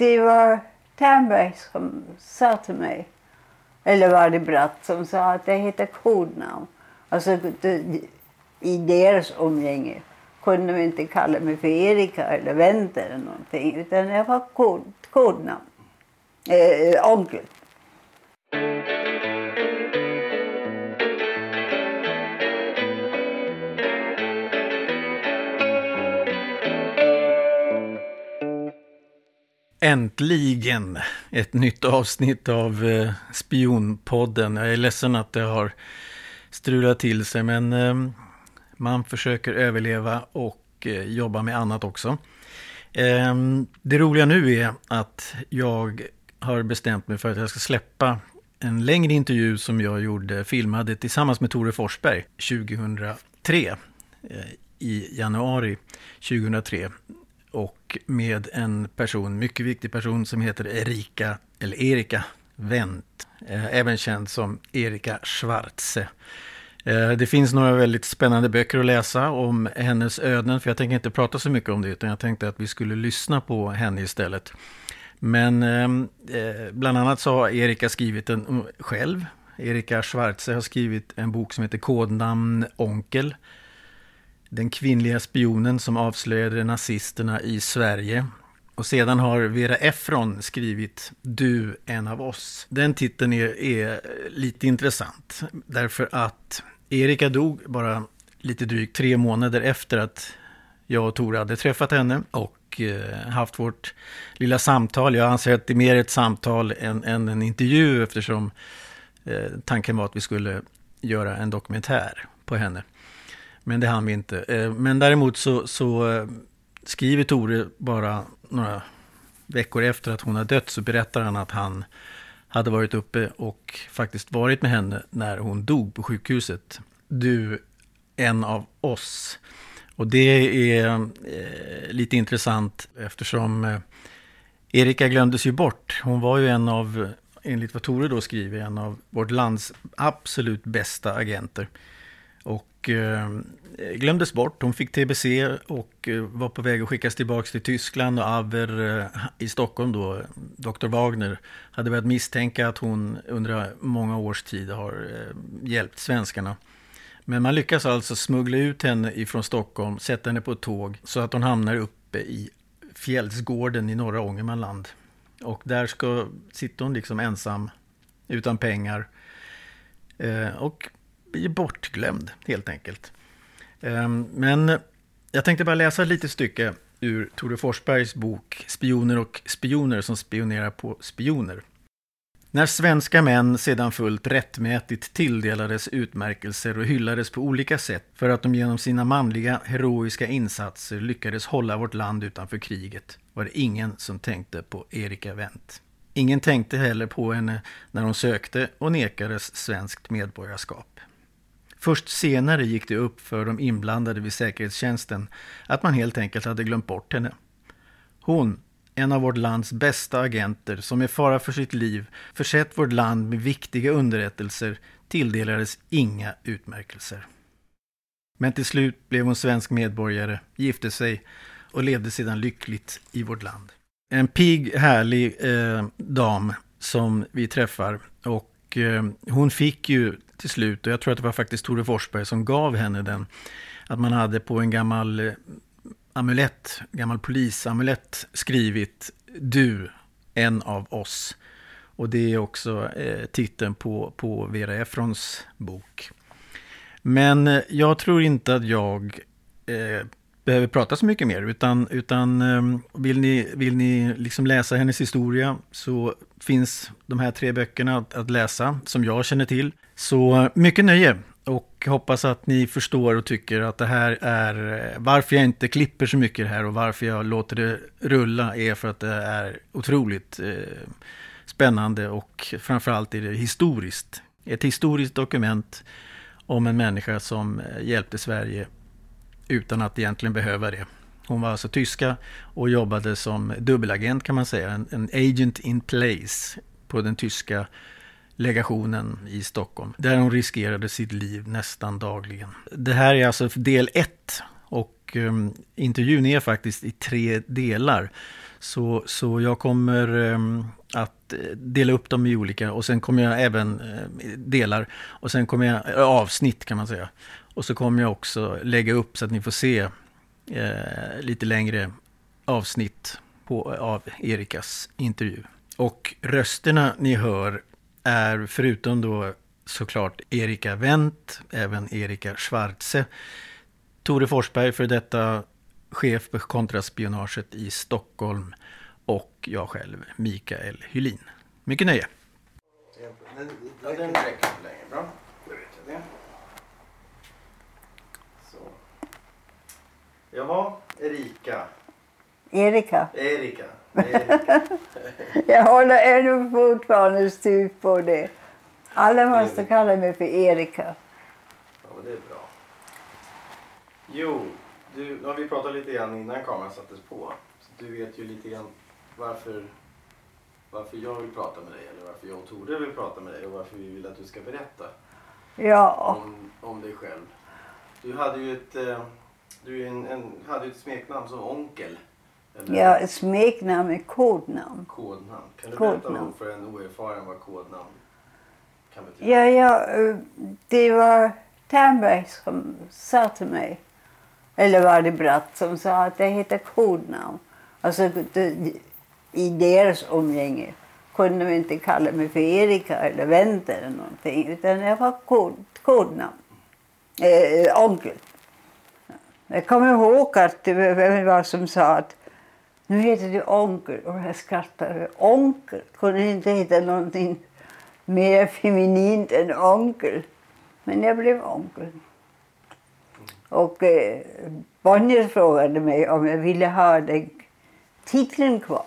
det var Ternberg som sa till mig, eller var det Bratt som sa att det heter kodnamn. Alltså i deras umgänge kunde de inte kalla mig för Erika eller Wendt eller någonting utan jag var kod, kodnamn. Eh, onkel. Äntligen ett nytt avsnitt av eh, Spionpodden. Jag är ledsen att det har strulat till sig men eh, man försöker överleva och eh, jobba med annat också. Eh, det roliga nu är att jag har bestämt mig för att jag ska släppa en längre intervju som jag gjorde, filmade tillsammans med Tore Forsberg 2003 eh, i januari 2003 och med en person, mycket viktig person som heter Erika, eller Erika Wendt, eh, även känd som Erika Schwarze. Eh, det finns några väldigt spännande böcker att läsa om hennes öden, för jag tänker inte prata så mycket om det, utan jag tänkte att vi skulle lyssna på henne istället. Men ehm, eh, bland annat så har Erika skrivit den själv. Erika Schwarze har skrivit en bok som heter Kodnamn Onkel den kvinnliga spionen som avslöjade nazisterna i Sverige. Och sedan har Vera Efron skrivit Du, en av oss. Den titeln är, är lite intressant. Därför att Erika dog bara lite drygt tre månader efter att jag och Tore hade träffat henne och eh, haft vårt lilla samtal. Jag anser att det är mer ett samtal än, än en intervju eftersom eh, tanken var att vi skulle göra en dokumentär på henne. Men det hann vi inte. Eh, men däremot så, så eh, skriver Tore bara några veckor efter att hon har dött så berättar han att han hade varit uppe och faktiskt varit med henne när hon dog på sjukhuset. Du, en av oss. Och det är eh, lite intressant eftersom eh, Erika glömdes ju bort. Hon var ju en av, enligt vad Tore då skriver, en av vårt lands absolut bästa agenter. Och eh, glömdes bort. Hon fick TBC och eh, var på väg att skickas tillbaka till Tyskland. Och Aver eh, i Stockholm då, Dr. Wagner, hade börjat misstänka att hon under många års tid har hjälpt svenskarna. Men man lyckas alltså smuggla ut henne ifrån Stockholm, sätta henne på ett tåg så att hon hamnar uppe i Fjällsgården i norra Ångermanland. Och där ska, sitter hon liksom ensam, utan pengar. och blir bortglömd helt enkelt. Ehm, men jag tänkte bara läsa ett litet stycke ur Tore Forsbergs bok Spioner och spioner som spionerar på spioner. När svenska män sedan fullt rättmätigt tilldelades utmärkelser och hyllades på olika sätt för att de genom sina manliga heroiska insatser lyckades hålla vårt land utanför kriget var det ingen som tänkte på Erika Wendt. Ingen tänkte heller på henne när hon sökte och nekades svenskt medborgarskap. Först senare gick det upp för de inblandade vid säkerhetstjänsten att man helt enkelt hade glömt bort henne. Hon, en av vårt lands bästa agenter som med fara för sitt liv försett vårt land med viktiga underrättelser tilldelades inga utmärkelser. Men till slut blev hon svensk medborgare, gifte sig och levde sedan lyckligt i vårt land. En pigg, härlig eh, dam som vi träffar och eh, hon fick ju till slut. Och jag tror att det var faktiskt Tore Forsberg som gav henne den. Att man hade på en gammal eh, amulett, gammal polisamulett skrivit Du, en av oss. Och det är också eh, titeln på, på Vera Efrons bok. Men eh, jag tror inte att jag eh, behöver prata så mycket mer. Utan, utan ehm, vill ni, vill ni liksom läsa hennes historia så finns de här tre böckerna att, att läsa som jag känner till. Så mycket nöje och hoppas att ni förstår och tycker att det här är eh, varför jag inte klipper så mycket här och varför jag låter det rulla är för att det är otroligt eh, spännande och framförallt är det historiskt. Ett historiskt dokument om en människa som eh, hjälpte Sverige utan att egentligen behöva det. Hon var alltså tyska och jobbade som dubbelagent kan man säga, en, en agent in place på den tyska legationen i Stockholm. Där hon riskerade sitt liv nästan dagligen. Det här är alltså del ett Och um, intervjun är faktiskt i tre delar. Så, så jag kommer um, att eh, dela upp dem i olika och sen kommer jag även uh, delar och sen kommer jag, eh, avsnitt kan man säga. Och så kommer jag också lägga upp så att ni får se eh, lite längre avsnitt på, av Erikas intervju. Och rösterna ni hör är förutom då såklart Erika Wendt, även Erika Schwarze, Tore Forsberg, för detta chef för kontraspionaget i Stockholm och jag själv, Mikael Hylin. Mycket nöje! Ja, den räcker länge. Bra, då vet jag det. Så. Jaha, Erika. Erika. Erika. Erika. Jag håller ännu fortfarande styvt på det. Alla måste kalla mig för Erika. Ja, det är bra. Jo, du, nu har vi pratat lite grann innan kameran sattes på. Så du vet ju lite grann varför, varför jag vill prata med dig eller varför jag och Tore vill prata med dig och varför vi vill att du ska berätta Ja, om, om dig själv. Du hade ju ett, eh, du en, en, hade ju ett smeknamn som Onkel. Eller ja smeknamn är kodnamn. Kodnamn. Kan du berätta Kodnamn. om för en oerfaren vad kodnamn kan betyda? Ja, ja, eh, det var Ternberg som sa till mig, eller var det Bratt som sa att det heter kodnamn. Alltså i deras umgänge kunde de inte kalla mig för Erika eller Wendt eller någonting utan jag var kod, kodnamn. Eh, onkel. Jag kommer ihåg att vem det var som sa att nu heter du onkel och jag skrattade. Onkel kunde inte heta någonting mer feminint än onkel. Men jag blev onkel. Och eh, Bonnier frågade mig om jag ville ha den titeln kvar.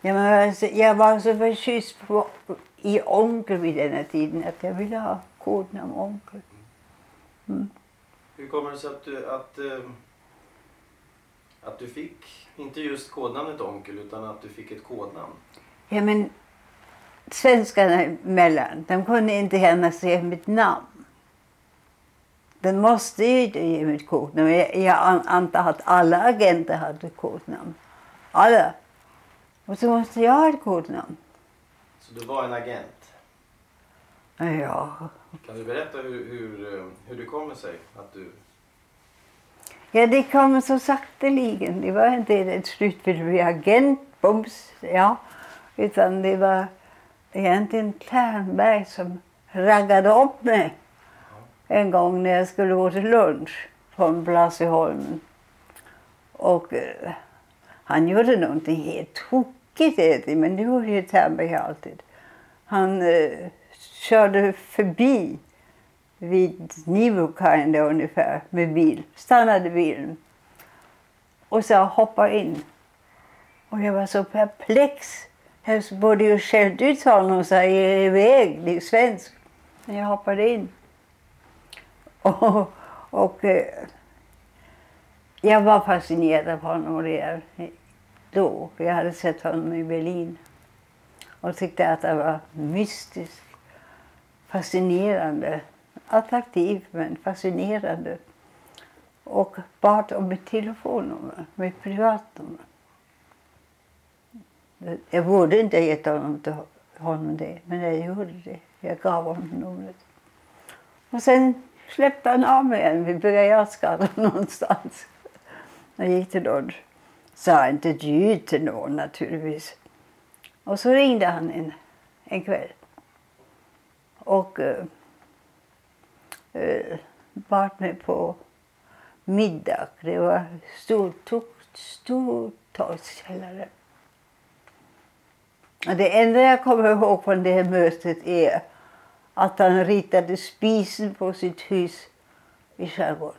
Jag var så, jag var så förtjust på, i onkel vid den tiden att jag ville ha kodnamn onkel. Mm kommer det sig att du, att, eh, att du fick, inte just kodnamnet Onkel, utan att du fick ett kodnamn? Ja, men svenskarna emellan, de kunde inte gärna säga mitt namn. Den måste ju inte ge mitt kodnamn. Jag, jag an- antar att alla agenter hade kodnamn. Alla. Och så måste jag ha ett kodnamn. Så du var en agent. Ja. Kan du berätta hur, hur, eh, hur det kommer sig att du... ja, det kom så sakteligen. Det var inte ett slut för bli agent, bums, ja. Utan det var egentligen Ternberg som raggade upp mig en gång när jag skulle gå till lunch på en Blasieholmen. Och eh, han gjorde någonting helt tokigt, men det gjorde ju Ternberg alltid. Han eh, körde förbi vid Nivåkajen ungefär med bil, stannade bilen och så hoppar in. Och jag var så perplex. Jag borde ju skällt ut honom och sagt iväg, det är svensk. Men jag hoppade in. Och, och eh, jag var fascinerad av honom redan då. Jag hade sett honom i Berlin. Och tyckte att det var mystiskt, fascinerande. Attraktiv men fascinerande. Och bad om mitt telefonnummer, mitt privatnummer. Jag borde inte ha gett honom, till honom det, men jag gjorde det. Jag gav honom numret. Och sen släppte han av mig igen vid Birger någonstans. Jag gick till lunch. Sa inte du till någon naturligtvis. Och så ringde han en, en kväll. Och eh, eh, bad mig på middag. Det var stortorgskällare. stortalskällare. det enda jag kommer ihåg från det här mötet är att han ritade spisen på sitt hus i skärgården.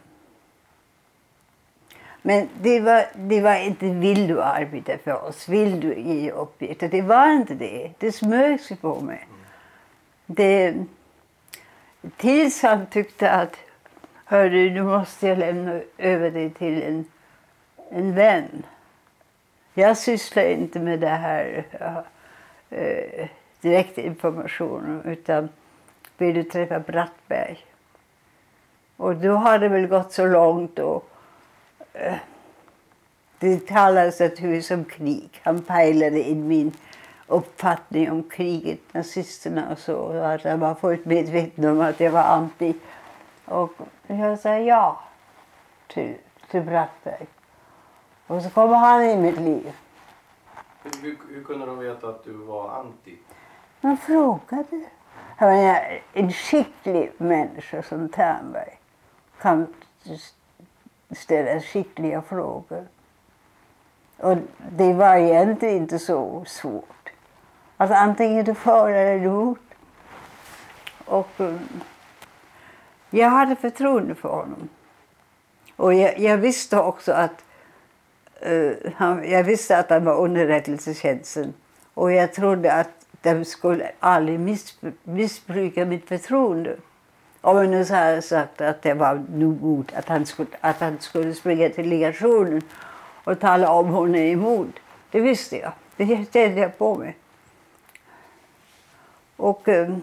Men det var, det var inte vill du arbeta för oss, vill du ge uppgifter. Det var inte det. Det smög sig på mig. Det, tills han tyckte att hörru, nu måste jag lämna över dig till en, en vän. Jag sysslar inte med det här eh, direktinformationen utan vill du träffa Brattberg? Och då har det väl gått så långt och eh, det talades ett hus om krig. Han pejlade in min uppfattning om kriget, nazisterna och så. Och att jag var fullt medveten om att jag var anti. Och jag sa ja till, till Brattberg. Och så kommer han in i mitt liv. Hur, hur, kunde de veta att du var anti? Man frågade. Jag menar, en skicklig människa som Ternberg kan ställa skickliga frågor. Och det var egentligen inte så svårt. Alltså antingen är du för eller emot. Och eh, jag hade förtroende för honom. Och jag, jag visste också att uh, han, jag visste att han var underrättelsetjänsten. Och jag trodde att de skulle aldrig missbruka mitt förtroende. Om jag nu hade sagt att det var nog att han skulle, att han skulle springa till legationen och tala om hon är emot. Det visste jag. Det kände jag på mig. Och eh,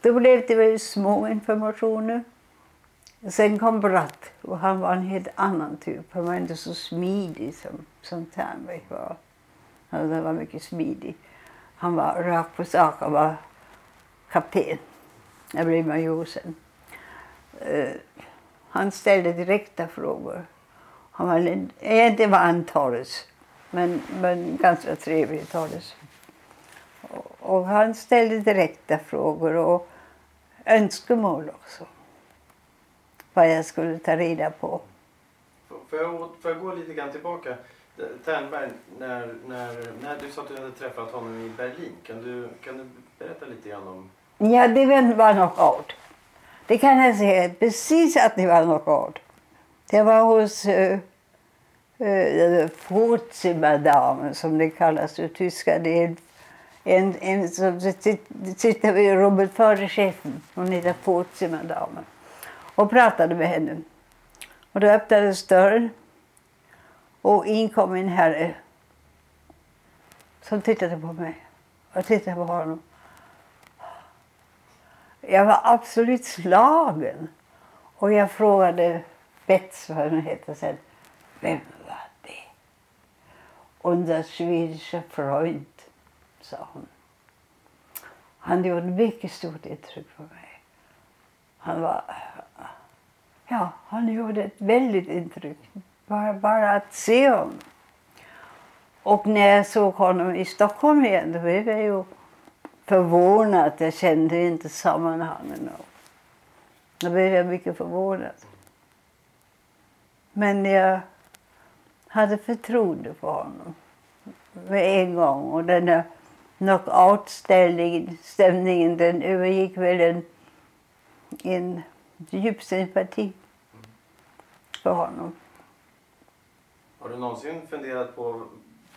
då blev det väldigt små informationer. Sen kom Bratt och han var en helt annan typ. Han var inte så smidig som, som Ternberg var. Han var mycket smidig. Han var rakt på sak. Han var kapten. Jag blev major sen. Uh, han ställde direkta frågor. Han var, en... Det var en torres, men, men ganska trevlig torres. Och, han ställde direkta frågor och önskemål också. Vad jag skulle ta reda på. Får jag, får jag gå lite grann tillbaka? Ternberg, när, när, när du sa att du hade träffat honom i Berlin, kan du, kan du berätta lite grann om? Ja, det var knockout. Det kan jag säga precis att det var knockout. Det var hos uh, uh, Vorzimmerdame som det kallas i tyska. Det är en, en som sitter vid rummet före chefen. Hon heter Vorzimmerdame. Och pratade med henne. Och då öppnades dörren. Och in kom en herre som tittade på mig. Jag tittade på honom. Jag var absolut slagen. Och jag frågade Bets, vad hon heter sen, vem var det? Unser schwedische Freund, sa hon. Han gjorde mycket stort intryck på mig. Han var... Ja, han gjorde ett väldigt intryck. Bara, bara att se honom. Och när jag såg honom i Stockholm igen, då blev jag ju förvånad. Jag kände inte sammanhangen. Då blev jag mycket förvånad. Men jag hade förtroende för honom med en gång. Och den där knockout-stämningen den övergick väl en, en djup sympati för honom. Har du någonsin funderat på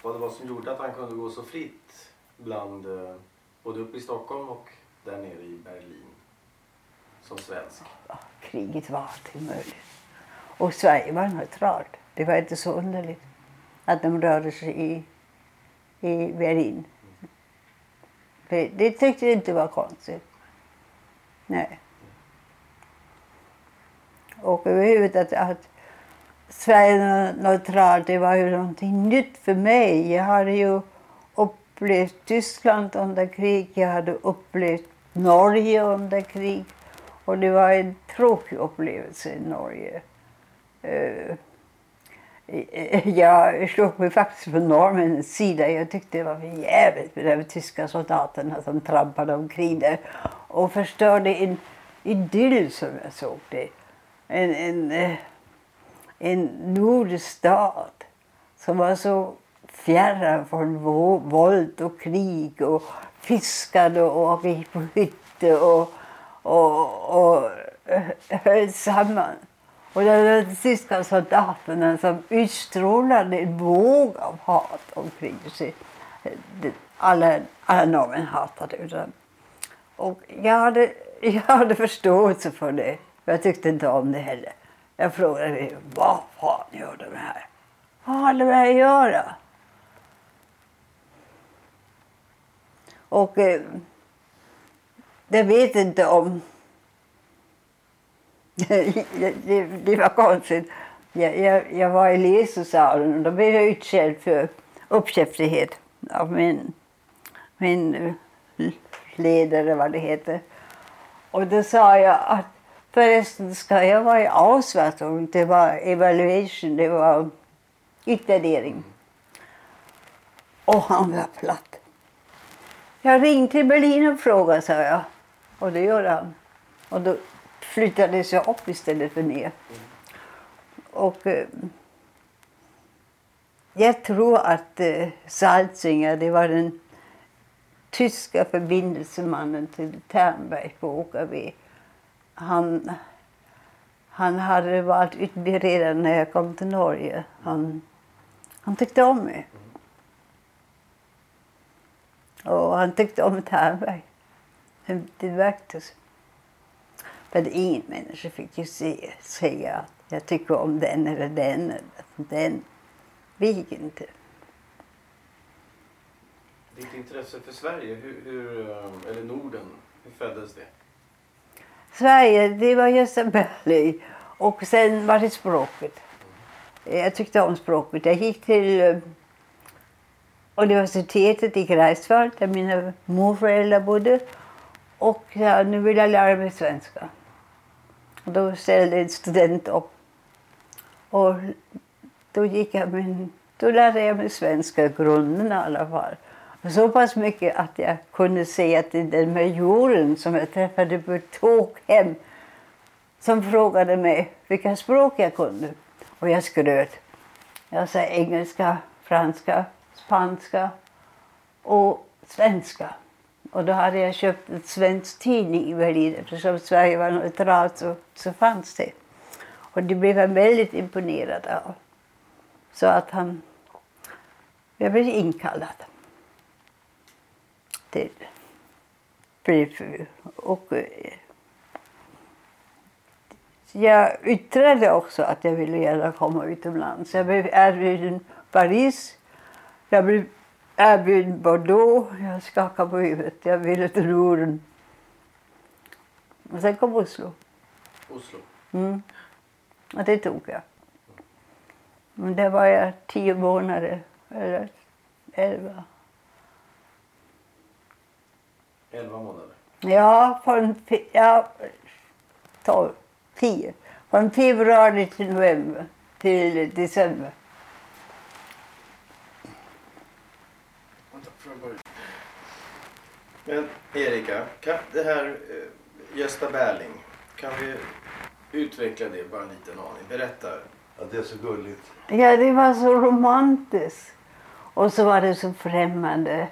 vad det var som gjorde att han kunde gå så fritt bland eh, både uppe i Stockholm och där nere i Berlin som svensk? Ja, kriget var alltid möjligt. Och Sverige var neutralt. Det var inte så underligt att de rörde sig i, i Berlin. Det, det tyckte jag inte var konstigt. Nej. Och överhuvudtaget att, att Sverige var neutralt, det var ju någonting nytt för mig. Jag hade ju upplevt Tyskland under krig, jag hade upplevt Norge under krig. Och det var en tråkig upplevelse i Norge. Uh, jag slog mig faktiskt på norrmännens sida. Jag tyckte det var för jävligt med de tyska soldaterna som trampade omkring där och förstörde en idyll som jag såg det. En, en, eh, en nordisk nordstat som var så fjärran från våld och krig och fiskade och gick på hytte och, och, och eh, höll samman. Och det var de tyska soldaterna som utstrålade en våg av hat omkring sig. Alla, alla norrmän hatade dem. Och jag hade, jag hade förståelse för det. Jag tyckte inte om det heller. Jag frågade mig, vad fan gör de här? Vad har de med att göra? Och eh, jag vet inte om det, det, var konstigt. Jag, jag, jag var i läsesalen och då blev jag utskälld för uppkäftighet av min, min eh, ledare, vad det heter. Och då sa jag att förresten ska jag vara i Auswertung. Det var evaluation, det var utvärdering. Och han var platt. Jag ringde till Berlin och frågade, sa jag. Och det gjorde han. Och då flyttades jag upp istället för ner. Och eh, jag tror att eh, Salzinger, det var den tyska förbindelsemannen till Ternberg på Åkarby. Han, han hade varit utbildad när jag kom till Norge. Han, han tyckte om mig. Och han tyckte om Ternberg. Det, det märktes. Men ingen människa fick ju se, säga att jag tycker om den eller den. Eller den. Vi gick inte. Ditt intresse för Sverige, hur, hur, eh, eller Norden, hur föddes det? Sverige, det var Gösta Berling. Och sen var det språket. Jag tyckte om språket. Jag gick till eh, universitetet i Greifswald där mina morföräldrar bodde. Och ja, nu vill jag lära mig svenska. Och då ställde en student upp. Och då gick jag min, då lärde jag mig svenska grunden i alla fall. Så pass mycket att jag kunde säga till den majoren som jag träffade på ett tåg hem som frågade mig vilka språk jag kunde. Och jag skröt. Jag sa engelska, franska, spanska och svenska. Och då hade jag köpt en svensk tidning i Berlin eftersom Sverige var neutralt så, så fanns det. Och det blev han väldigt imponerad av. Så att han... Jag blev inkallad till Prefur. Och eh, jag yttrade också att jag ville gärna komma utomlands. Jag blev erbjuden Paris. Jag blev erbjuden Bordeaux. Jag skakade på huvudet. Jag ville till Norden. Och sen kom Oslo. Oslo. Mm. Och det tog jag. Men där var jag tio månader, eller elva. Elva månader. Ja, från ja, tolv, tio. Från februari till november, till december. Vänta, får jag bara- Men Erika, kan det här eh, Gösta Berling, kan vi utveckla det bara en liten aning? Berätta. Ja, det är så gulligt. Ja, det var så romantiskt. Och så var det så främmande.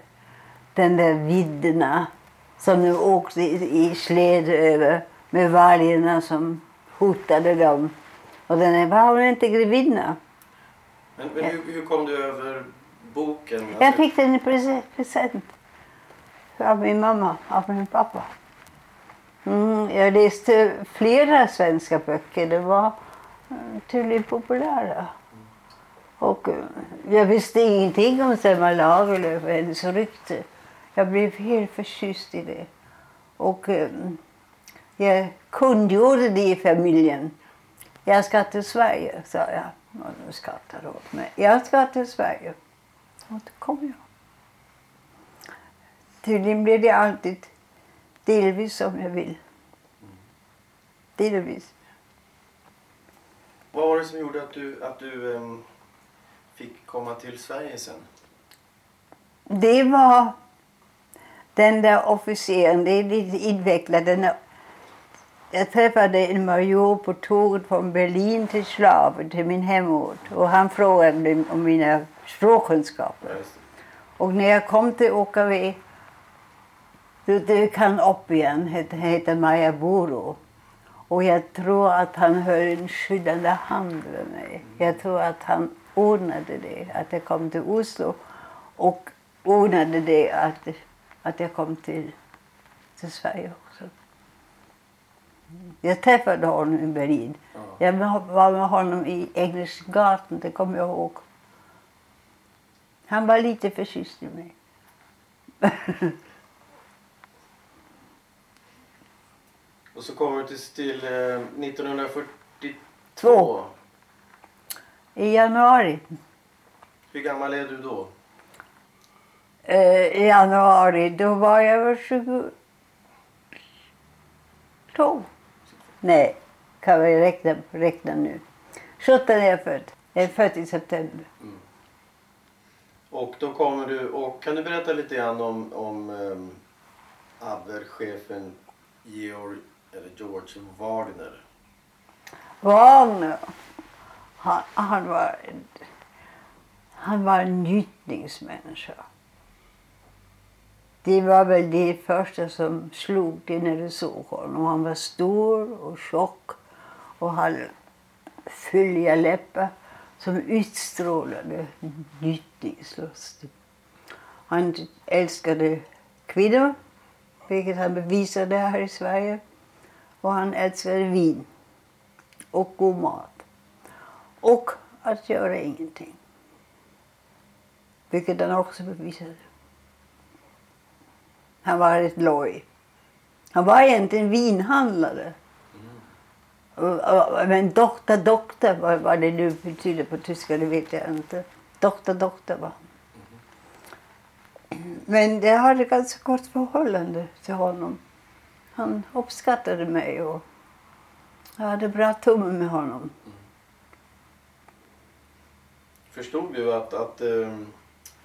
Den där vidderna som de åkte i, i sled över med vargarna som hotade dem. Och den där, var hon inte grevinna? Men, men hur, hur kom du över boken? Jag fick den i prese- present av min mamma, av min pappa. Mm, jag läste flera svenska böcker. Det var eh, tydligen populära. Och eh, jag visste ingenting om Selma Lagerlöf och hennes rykte. Jag blev helt förtjust i det. Och eh, jag kungjorde det i familjen. Jag ska till Sverige, sa jag. Och de skrattade åt mig. Jag ska till Sverige. Och då kom jag. Tydligen blir det alltid delvis som jag vill. Delvis. Vad var det som gjorde att du, att du ehm, fick komma till Sverige sen? Det var den där officeren, det är lite invecklat. Den där, jag träffade en major på tåget från Berlin till Slaven, till min hemort. Och han frågade om mina språkkunskaper. Och när jag kom till OKV, då dök han upp igen, het- heter Maja Boro. Och jag tror att han höll en skyddande hand över mig. Jag tror att han ordnade det, att jag kom till Oslo. Och ordnade det att, att jag kom till, till Sverige också. Jag träffade honom i Berlin. Ja. Jag var med honom i Engelsgatan, det kommer jag ihåg. Han var lite förtjust i mig. Och så kommer du till, till eh, 1942. Två. I januari. Hur gammal är du då? Eh, I januari, då var jag väl 22. Nej, kan vi räkna, räkna nu. 17 är jag född. Jag är född i september. Och då kommer du, och kan du berätta lite grann om, om um, Abwehrchefen Georg, eller George Wagner? Wagner, han, han, var, en- han var en njutningsmänniska. Det var väl det första som slog dig när du såg honom. Han var stor och tjock och hade fylliga läppar som utstrålade njutningslust. Han älskade kvinnor, vilket han bevisade här i Sverige. Och han älskade vin och god mat. Och att göra ingenting. Vilket han också bevisade. Han var ett loj. Han var egentligen vinhandlare. Och- Men doktor, doktor, vad, vad det nu betyder på tyska, det vet jag inte. Doktor, doktor var han. Men jag hade ganska gott förhållande till honom. Han uppskattade mig och jag hade bra tumme med honom. Förstod du att, att ehm,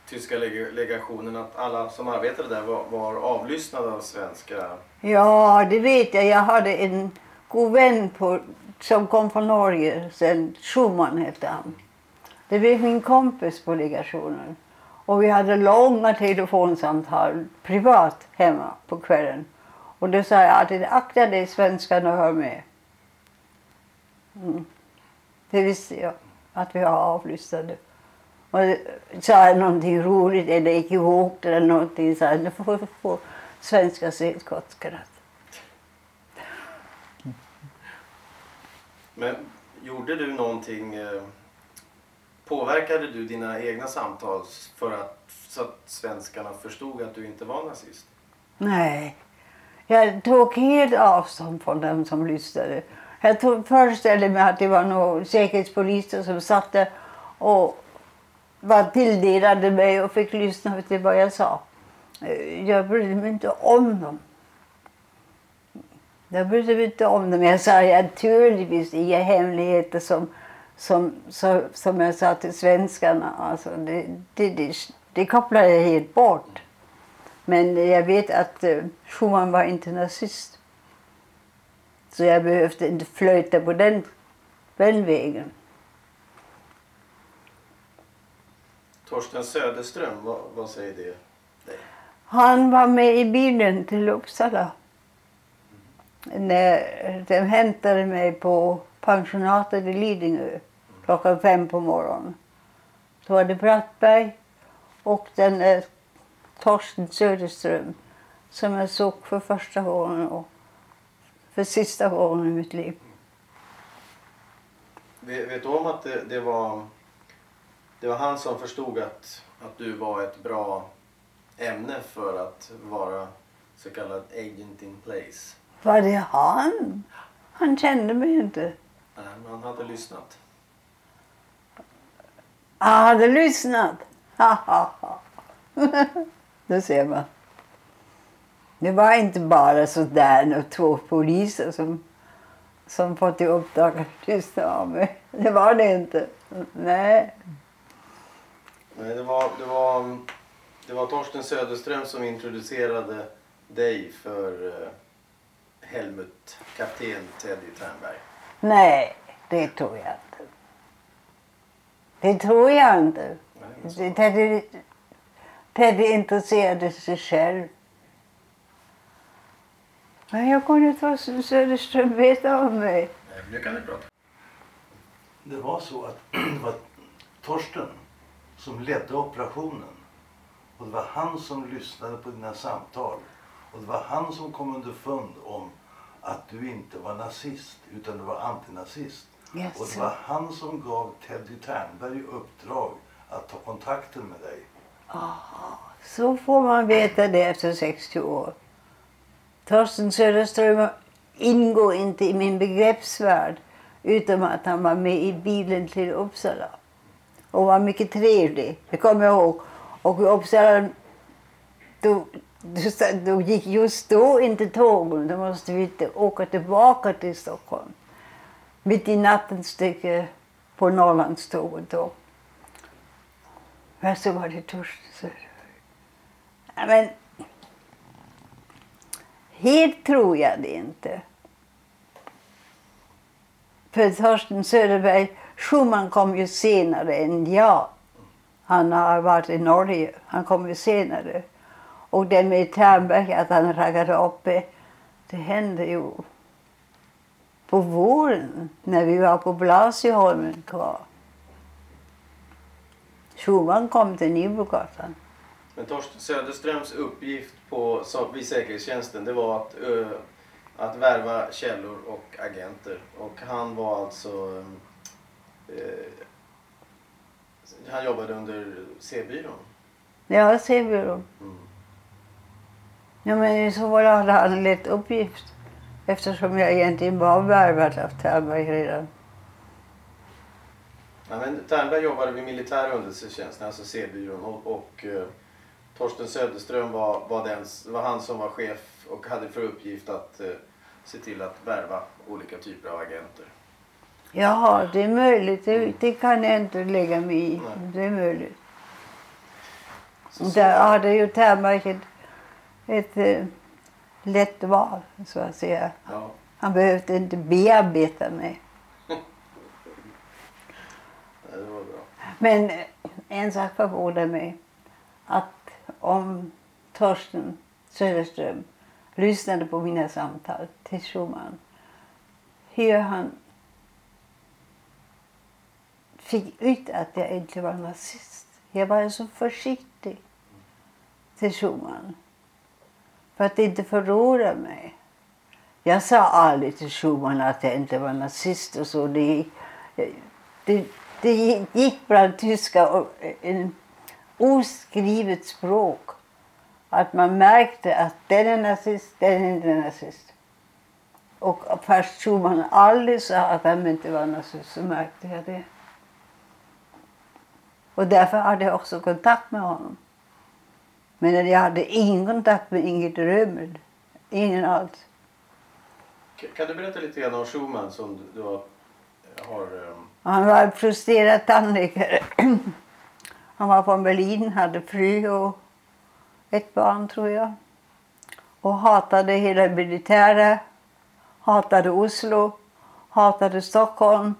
tyska leg- legationen, att alla som arbetade där var, var avlyssnade av svenska? Ja, det vet jag. Jag hade en god vän på, som kom från Norge sen. Schumann hette han. Det blev min kompis på legationen. Och vi hade långa telefonsamtal privat hemma på kvällen. Och då sa jag alltid akta dig svenskarna hör med. Mm. Det visste jag att vi har avlyssnade. Och sa jag någonting roligt eller ihop eller någonting så här, nu får vi få svenska se ett gott skratt. Men gjorde du någonting, eh, påverkade du dina egna samtal för att, så att svenskarna förstod att du inte var nazist? Nej, jag tog helt avstånd från dem som lyssnade. Jag tog, föreställde mig att det var några säkerhetspoliser som satt där och var tilldelade mig och fick lyssna till vad jag sa. Eh, jag brydde mig inte om dem. Jag brydde mig inte om dem. Jag sa naturligtvis inga hemligheter som, som, som, som jag sa till svenskarna. Alltså det, det, det, det kopplade jag helt bort. Men jag vet att eh, Schumann var inte nazist. Så jag behövde inte flöjta på den, den vägen. Torsten Söderström, vad, vad säger det dig? Han var med i bilen till Uppsala. När de hämtade mig på pensionatet i Lidingö klockan fem på morgonen. Då var det Brattberg och den eh, Torsten Söderström som jag såg för första gången och för sista gången i mitt liv. Vet, du om att det, det, var, det var han som förstod att, att du var ett bra ämne för att vara så kallad agent in place? Var det han? Han kände mig inte. Nej, men han hade lyssnat. Han hade lyssnat. Ha, ha, ha. Det ser man. Det var inte bara sådär och två poliser som, som fått i uppdrag att lyssna av mig. Det var det inte. Nej. Nej, det var, det var, det var Torsten Söderström som introducerade dig för eh, Helmut, kapten Teddy Ternberg. Nej, det tror jag inte. Det tror jag inte. Nej, så- Det- Teddy, intresserade sig själv. Men jag kunde inte Söderström veta om mig. Nej, nu kan prata. Det var så att det var Torsten som ledde operationen. Och det var han som lyssnade på dina samtal. Och det var han som kom underfund om att du inte var nazist utan du var antinazist. Yes, Och det var han som gav Teddy Ternberg i uppdrag att ta kontakten med dig. Så får man veta det efter 60 år. Torsten Söderström ingår inte i min begreppsvärld utom att han var med i bilen till Uppsala. Och var mycket trevlig, det kommer jag ihåg. Och i Uppsala, då, då, då gick just då inte tågen. Då måste vi åka tillbaka till Stockholm. Mitt i natten stycke på Norrlandståget då. Men så var det Torsten Söderberg. Ja, men helt tror jag det inte. För Torsten Söderberg, Schumann kom ju senare än jag. Han har varit i Norge. Han kom ju senare. Och det med Ternberg, att han raggade uppe, det hände ju på våren när vi var på Blasieholmen kvar. Schumann kom till Nybrogatan. Men Torsten Söderströms uppgift på, vid säkerhetstjänsten det var att, ö, att värva källor och agenter. Och han var alltså... Eh, han jobbade under C-byrån. Ja, då. Mm. Ja, men så fall hade han en lätt uppgift. Eftersom jag egentligen var värvad av Ternberg redan. Ja, men Ternberg jobbade vid militär underrättelsetjänsten, alltså C-byrån. Och, och eh, Torsten Söderström var, var, den, var han som var chef och hade för uppgift att eh, se till att värva olika typer av agenter. Jaha, det är möjligt. Det, det kan jag inte lägga mig i. Nej. Det är möjligt. Så, så, Där hade ju Ternberg ett, ett eh, lätt val, så att säga. ja. Han behövde inte bearbeta mig. Ja, det var bra. Men en sak förvånar mig. Att om Torsten Söderström lyssnade på mina samtal till Schumann. Hur han fick ut att jag inte var nazist. Jag var så försiktig till Schumann. För att inte förråda mig. Jag sa aldrig till Schumann att jag inte var nazist och så. Det, det, det gick bland tyska och eh, en oskrivet språk. Att man märkte att den är nazist, den är inte nazist. Och fast Schumann aldrig sa att han inte var nazist så märkte jag det. Och därför hade jag också kontakt med honom. Men jag hade ingen kontakt med Ingrid Römer. Ingen alls. Kan du berätta lite grann om Schumann som du, har... Eh, har eh, han var en frustrerad tandläkare. Han var från Berlin, hade fru och ett barn tror jag. Och hatade hela militära, hatade Oslo, hatade Stockholm.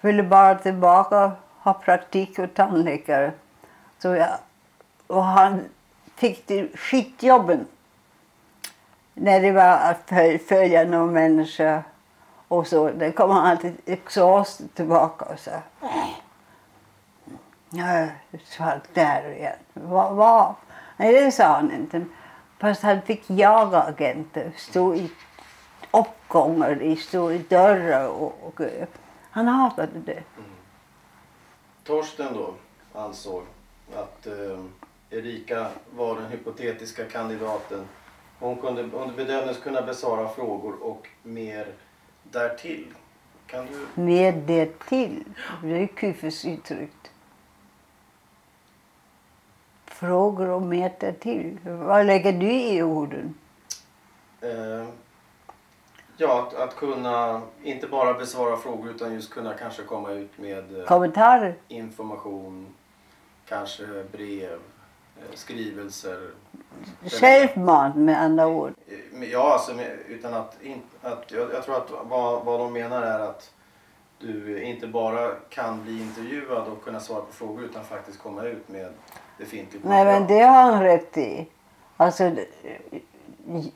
Ville bara tillbaka, ha praktik och tandläkare. Så jag, och han fick skitjobben. När det var att följa någon människa och så. Då kom han alltid exhaust tillbaka och sa Jag svalt där igen. Vad? Va? Nej, det sa han inte. Fast han fick jaga agenter. Stå i uppgångar, stå i dörrar och, och han hatade det. Mm. Torsten då ansåg att eh, Erika var den hypotetiska kandidaten. Hon, kunde, under bedömdes kunna besvara frågor och mer därtill. Kan du... Med det till. Det är Kufes uttryckt. Frågor och mer till. Vad lägger du i orden? Eh, ja, att, att kunna inte bara besvara frågor utan just kunna kanske komma ut med eh, Kommentarer? information, kanske brev, skrivelser. Självmant med andra ord. Eh, Ja, alltså, utan att, att jag, jag tror att vad, vad de menar är att du inte bara kan bli intervjuad och kunna svara på frågor utan faktiskt komma ut med befintligt Nej men det har han rätt i. Alltså,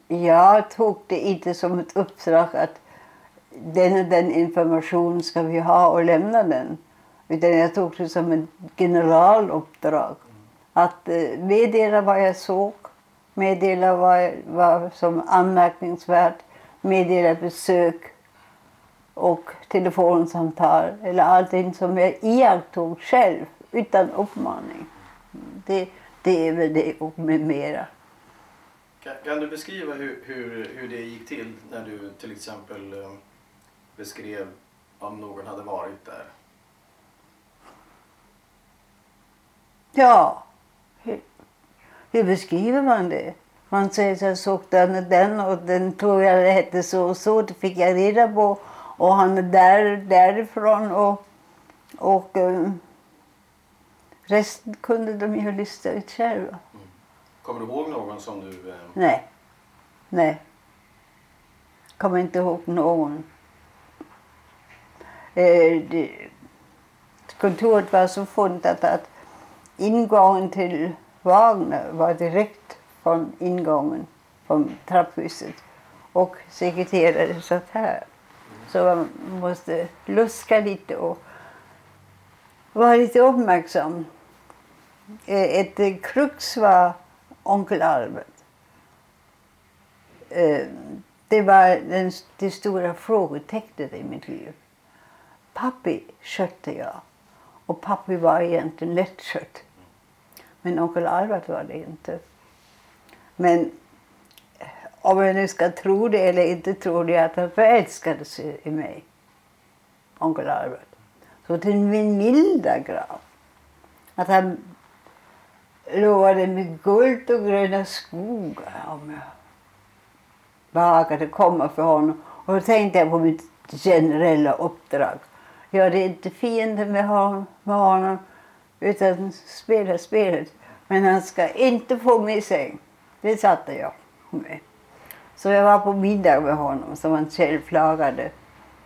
jag tog det inte som ett uppdrag att den och den information ska vi ha och lämna den. Utan jag tog det som ett generaluppdrag. Att eh, meddela vad jag såg, meddela vad, vad som anmärkningsvärt, meddela besök och telefonsamtal eller allting som jag iakttog själv utan uppmaning. Det, det är väl det och med mera. Kan, kan du beskriva hur, hur, hur det gick till när du till exempel eh, beskrev om någon hade varit där? Ja, hur beskriver man det? Man säger att jag såg den och den och den tror jag det hette så och så. Det fick jag reda på. Och han är där, därifrån och, och eh, resten kunde de ju lista ut själva. Kommer du ihåg någon som du... Eh, Nej. Nej. Kommer inte ihåg någon. Eh, det, kontoret var så funtat att ingången till Wagner var direkt från ingången från trapphuset. Och sekreteraren satt här. Så man måste luska lite och vara lite uppmärksam. Eh, ett krux var onkel Albert. Eh, det var den, det stora frågetecknet i mitt liv. Pappi skötte jag. Och pappi var egentligen lättskött. Men onkel Albert var det inte. Men om jag nu ska tro det eller inte tro det, att han förälskade sig i mig. Onkel Albert. Så till min milda grad. Att han lovade mig guld och gröna skogar om jag behagade komma för honom. Och då tänkte jag på mitt generella uppdrag. Jag är inte fiende med honom, med honom utan spela spelet. Men han ska inte få mig i säng. Det satte jag med. Så jag var på middag med honom som han själv lagade.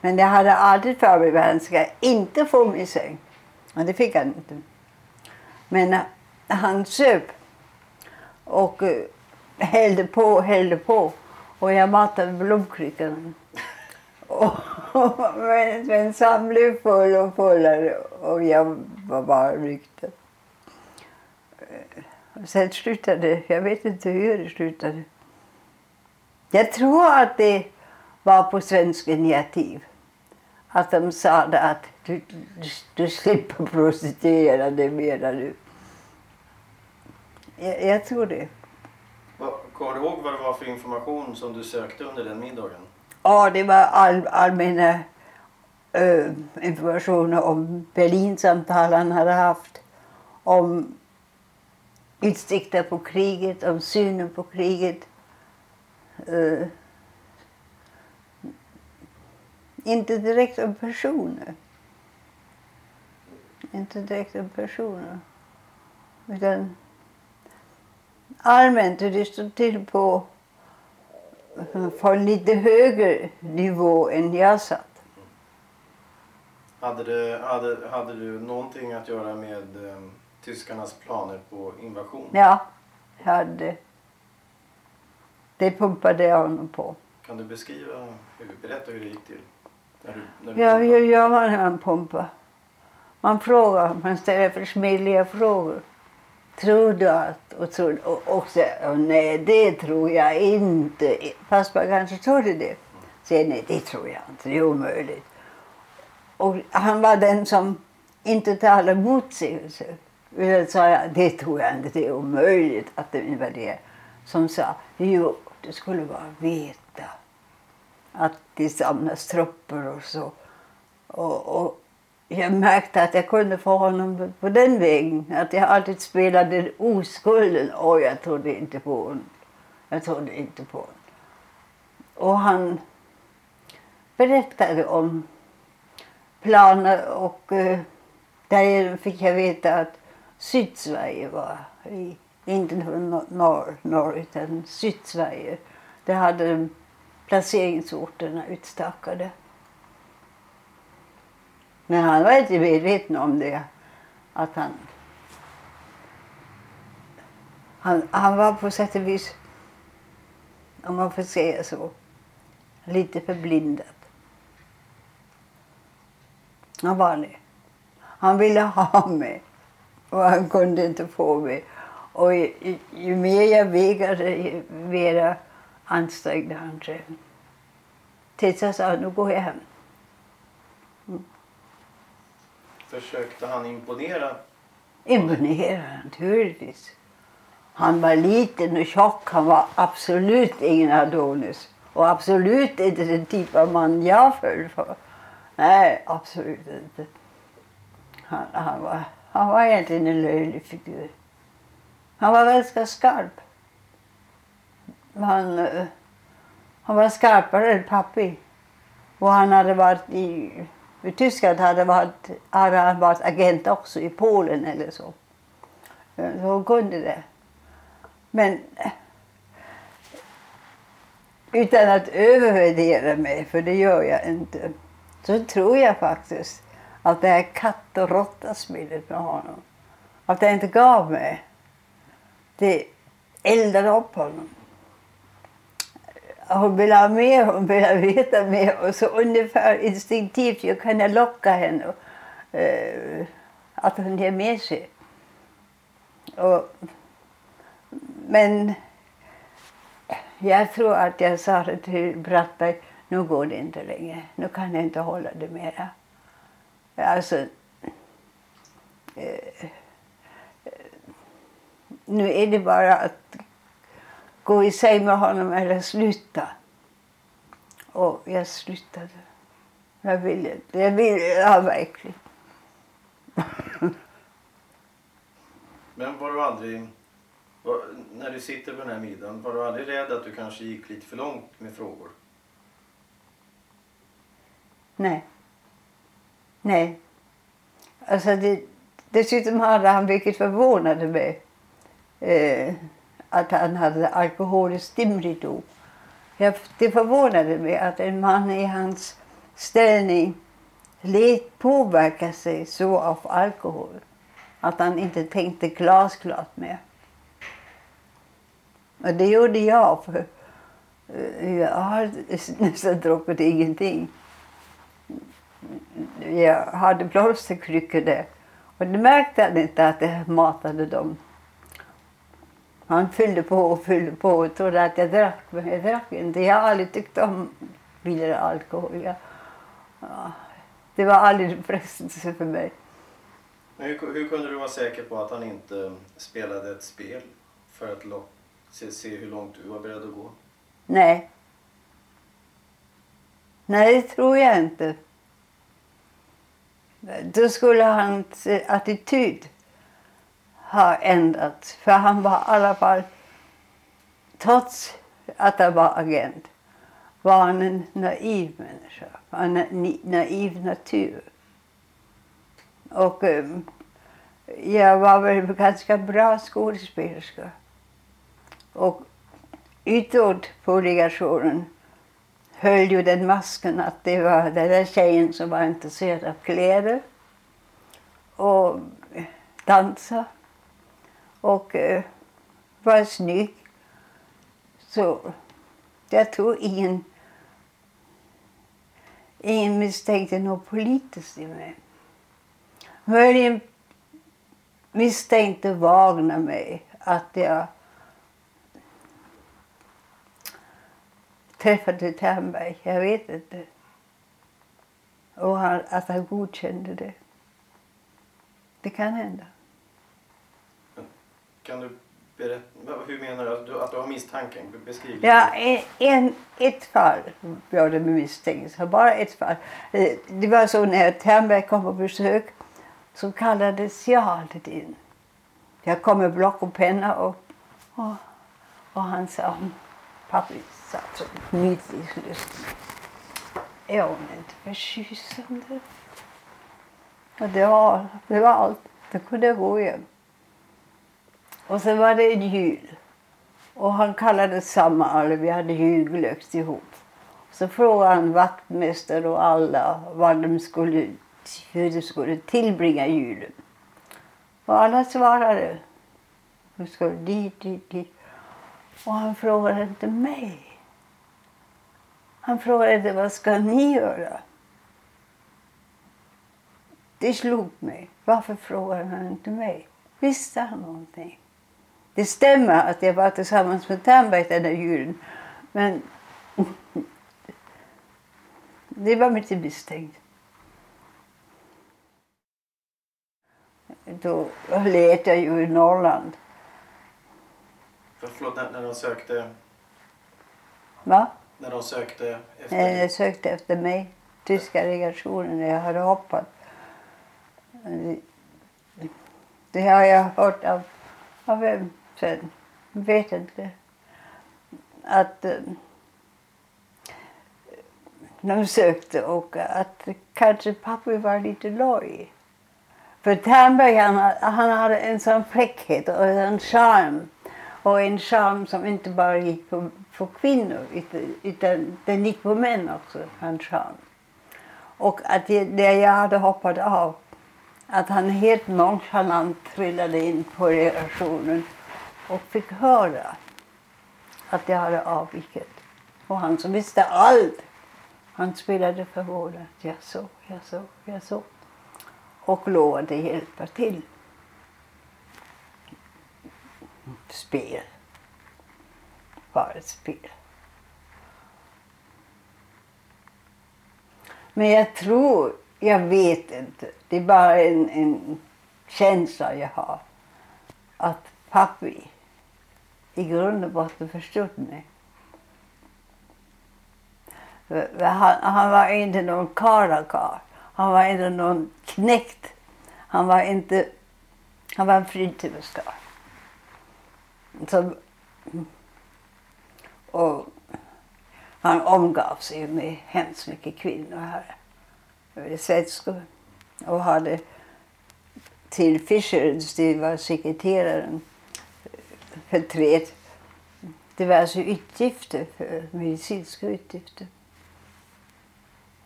Men jag hade alltid för mig att han ska inte få mig i säng. Men det fick han inte. Men eh, han söp och eh, hällde på och hällde på. Och jag matade blomkryckan. Men, men Sam blev full och fullare och jag var bara nykter. Eh, sen slutade det. Jag vet inte hur det slutade. Jag tror att det var på svensk initiativ. Att de sa att du, du, du slipper prostituera dig mera nu. Jag, jag tror det. kommer du ihåg vad det var för information som du sökte under den middagen? Ja, det var all, allmänna eh, informationer om Berlinsamtal han hade haft. Om utsikter på kriget, om synen på kriget. Eh, inte direkt om personer. Inte direkt om personer. Utan allmänt hur det stod till på på en lite högre nivå än jag satt. Hade, det, hade, hade du någonting att göra med eh, tyskarnas planer på invasion? Ja, jag hade. Det pumpade jag honom på. Kan du beskriva, hur, berätta hur det gick till? När du, när du Ja, hur gör man när man pumpar? Man frågar, man ställer försmädliga frågor. Tror du att? Och, tror, och, och nej det tror jag inte. Fast man kanske trodde det. Säger nej det tror jag inte, det är omöjligt. Och han var den som inte talade motsägelse. Utan sa jag, det tror jag inte, det är omöjligt att det var det. Som sa, jo du skulle bara veta att det samlas trupper och så. Och, och jag märkte att jag kunde få honom på den vägen. Att jag alltid spelade oskulden. Och jag trodde inte på honom. Jag trodde inte på honom. Och han berättade om planer och eh, därigenom fick jag veta att Sydsverige var i, inte norr, norr utan Sydsverige. Där hade de placeringsorterna utstakade. Men han var inte medveten om det. Att han, han, han var på sätt och vis, om man får säga så, lite förblindad. Han var det. Han ville ha mig och han kunde inte få mig. Och ju, ju- ju mer jag vägrade, ju mer ansträngde han sig. Tills jag sa, nu går jag hem. Försökte han imponera? Imponera, naturligtvis. Han var liten och tjock. Han var absolut ingen Adonis. Och absolut inte den typ av man jag föll för. Nej, absolut inte. Han, han, var, han var egentligen en löjlig figur. Han var ganska skarp. Han, eh, han var skarpare än pappi. Och han hade varit i, i Tyskland hade, varit, hade han varit agent också i Polen eller så. Eh, så hon kunde det. Men eh, utan att övervärdera mig, för det gör jag inte, så tror jag faktiskt att det här katt och råtta-spelet med honom, att det inte gav mig. Det eldade upp honom. Hon vill ha mer, hon vill veta mer och så ungefär instinktivt jag kunde locka henne eh, att hon ger med sig. Och, men jag tror att jag sa det till Brattberg, nu går det inte längre. Nu kan jag inte hålla det mera. Alltså, eh, eh nu är det bara att gå i säng med honom eller sluta. Och jag slutade. Jag ville inte. Jag ville ja, verkligen. Men var du aldrig, var, när du sitter på den här middagen, var du aldrig rädd att du kanske gick lite för långt med frågor? Nej. Nej. Alltså det, dessutom hade han, vilket förvånade mig, eh, att han hade alkoholiskt dimridå. Jag, det förvånade mig att en man i hans ställning lät påverka sig så av alkohol att han inte tänkte glasklart mer. Och det gjorde jag, för eh, jag har nästan druckit ingenting. Jag hade blomsterkryckor där och det märkte han inte att det matade dem. Han fyllde på och fyllde på och trodde att jag drack, men jag drack inte. Jag har aldrig tyckt om vidare alkohol. Jag, ja, det var aldrig en frestelse för mig. Hur, hur kunde du vara säker på att han inte spelade ett spel för att lock, se, se hur långt du var beredd att gå? Nej. Nej, det tror jag inte. Då skulle hans attityd har ändrats. För han var i alla fall, trots att han var agent, var han en naiv människa. En naiv natur. Och um, jag var väl ganska bra skådespelerska. Och utåt på legationen höll ju den masken att det var den där tjejen som var intresserad av kläder och dansa och eh, var snygg. Så jag tror ingen, ingen misstänkte något politiskt i mig. Möjligen misstänkte Wagner mig att jag träffade Ternberg. Jag vet inte. Och han, att han godkände det. Det kan hända. Kan du berätta, hur menar du? Att du, att du har misstanken? Beskriv Ja, en, ett fall var det med misstänkelse. Bara ett fall. Eh, det var så när Ternberg kom på besök så kallades jag alltid in. Jag kom med block och penna och, och, och han sa, pappa satt så nyfikenlysten. Är hon inte förtjusande? Och det var, det var allt. Då kunde jag gå igen. Och sen var det en jul. Och han kallade samma alla. Vi hade julglögg ihop. Så frågade han vaktmästare och alla vad de skulle, hur de skulle tillbringa julen. Och alla svarade. De skulle dit, dit, dit. Och han frågade inte mig. Han frågade vad ska ni göra? Det slog mig. Varför frågade han inte mig? Visste han någonting? Det stämmer att jag var tillsammans med Ternberg den där julen. Men det var lite misstänkt. Då lät jag ju i Norrland. För, förlåt, när, när de sökte... Va? När de sökte efter... Nej, de sökte efter mig. Tyska legationen när jag hade hoppat. Det, det har jag hört av, av vem sen. Vet inte. Att eh, de sökte och att kanske pappa var lite loj. För Ternberg han, han hade en sån fräckhet och en charm. Och en charm som inte bara gick på, på kvinnor utan, den gick på män också, hans charm. Och att det, jag hade hoppat av, att han helt nonchalant trillade in på relationen och fick höra att jag hade avvikit. Och han som visste allt, han spelade förvånat. Jag så, jag så, jag så. Och lovade hjälpa till. Spel. Bara ett spel. Men jag tror, jag vet inte, det är bara en, en känsla jag har. Att pappi i grund och botten förstått mig. Han, han var inte någon karakar. Han var inte någon knäckt. Han var inte... Han var en fritidskarl. Och han omgav sig med hemskt mycket kvinnor här. Och hade till Fischer, det var sekreteraren för tre diverse alltså utgifter, för medicinska utgifter.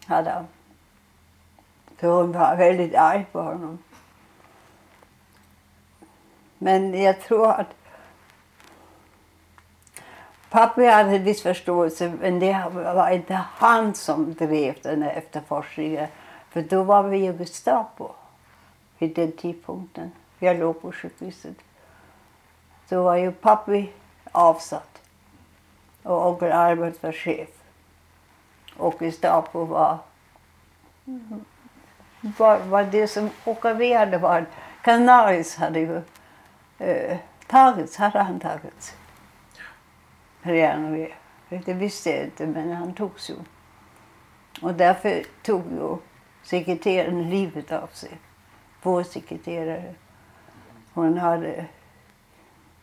Hade han. Så hon var väldigt arg på honom. Men jag tror att pappa hade viss förståelse men det var inte han som drev den här efterforskningen. För då var vi i Gestapo vid den tidpunkten. Jag låg på sjukhuset. Då var ju pappi avsatt och onkel Albert var chef. Och Gestapo var, var, var det som ockuperade var Canaris hade ju eh, tagits, hade han tagits. Redan. Det visste jag inte men han togs ju. Och därför tog ju sekreteraren livet av sig. Vår sekreterare. Hon hade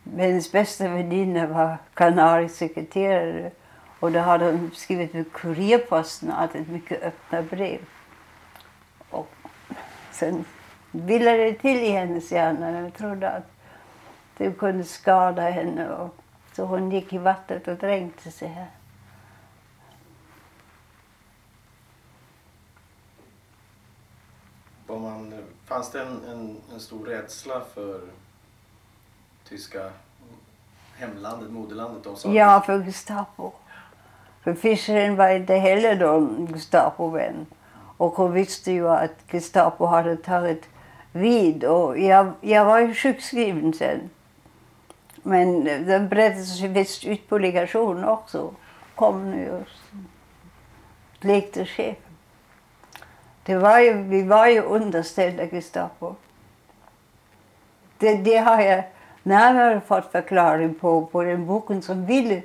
hennes bästa väninna var kanariesekreterare och då hade hon skrivit med kurirposten att ett mycket öppna brev. Och sen ville det till i hennes hjärna när hon trodde att det kunde skada henne. Och så hon gick i vattnet och dränkte sig här. Man, fanns det en, en, en stor rädsla för tyska hemlandet, moderlandet? De sa Ja, för Gestapo. För Fischeren var inte heller någon Gestapo-vän. Och hon visste ju att Gestapo hade tagit vid. Och jag, jag var ju sjukskriven sen. Men den berättades visst ut på legation också. Kom nu och lekte chef. Det var ju, vi var ju underställda Gestapo. Det, det har jag när jag hade fått förklaring på, på den boken som Willy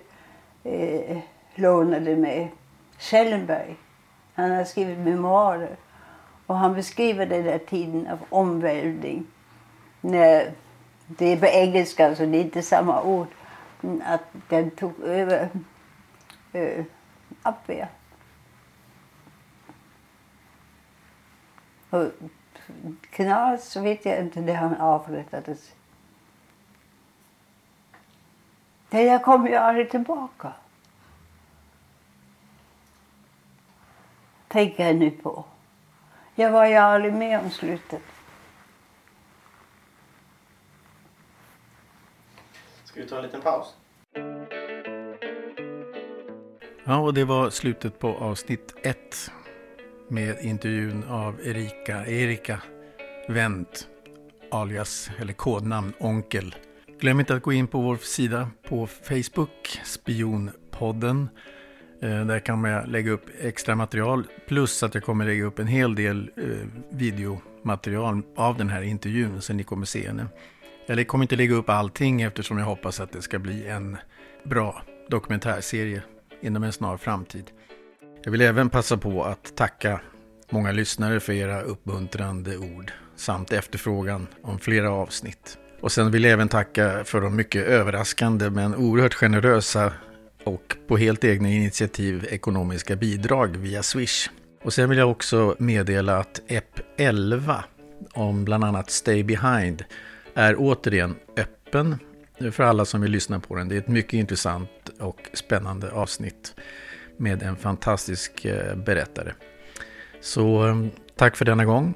eh, lånade mig. Schellenberg. Han har skrivit memoarer. Och han beskriver den där tiden av omvälvning. När, det är på engelska så det är inte samma ord. Att den tog över eh, Abwehr. Och Knas, så vet jag inte när han avrättades. Nej, jag kommer ju aldrig tillbaka. Tänker jag nu på. Jag var ju aldrig med om slutet. Ska vi ta en liten paus? Ja, och det var slutet på avsnitt ett med intervjun av Erika, Erika Wendt, alias eller kodnamn Onkel. Glöm inte att gå in på vår sida på Facebook, Spionpodden. Eh, där kan man lägga upp extra material plus att jag kommer lägga upp en hel del eh, videomaterial av den här intervjun så ni kommer se henne. Jag kommer inte lägga upp allting eftersom jag hoppas att det ska bli en bra dokumentärserie inom en snar framtid. Jag vill även passa på att tacka många lyssnare för era uppmuntrande ord samt efterfrågan om flera avsnitt. Och sen vill jag även tacka för de mycket överraskande men oerhört generösa och på helt egna initiativ ekonomiska bidrag via Swish. Och sen vill jag också meddela att EP 11 om bland annat Stay Behind är återigen öppen för alla som vill lyssna på den. Det är ett mycket intressant och spännande avsnitt med en fantastisk eh, berättare. Så ehm, tack för denna gång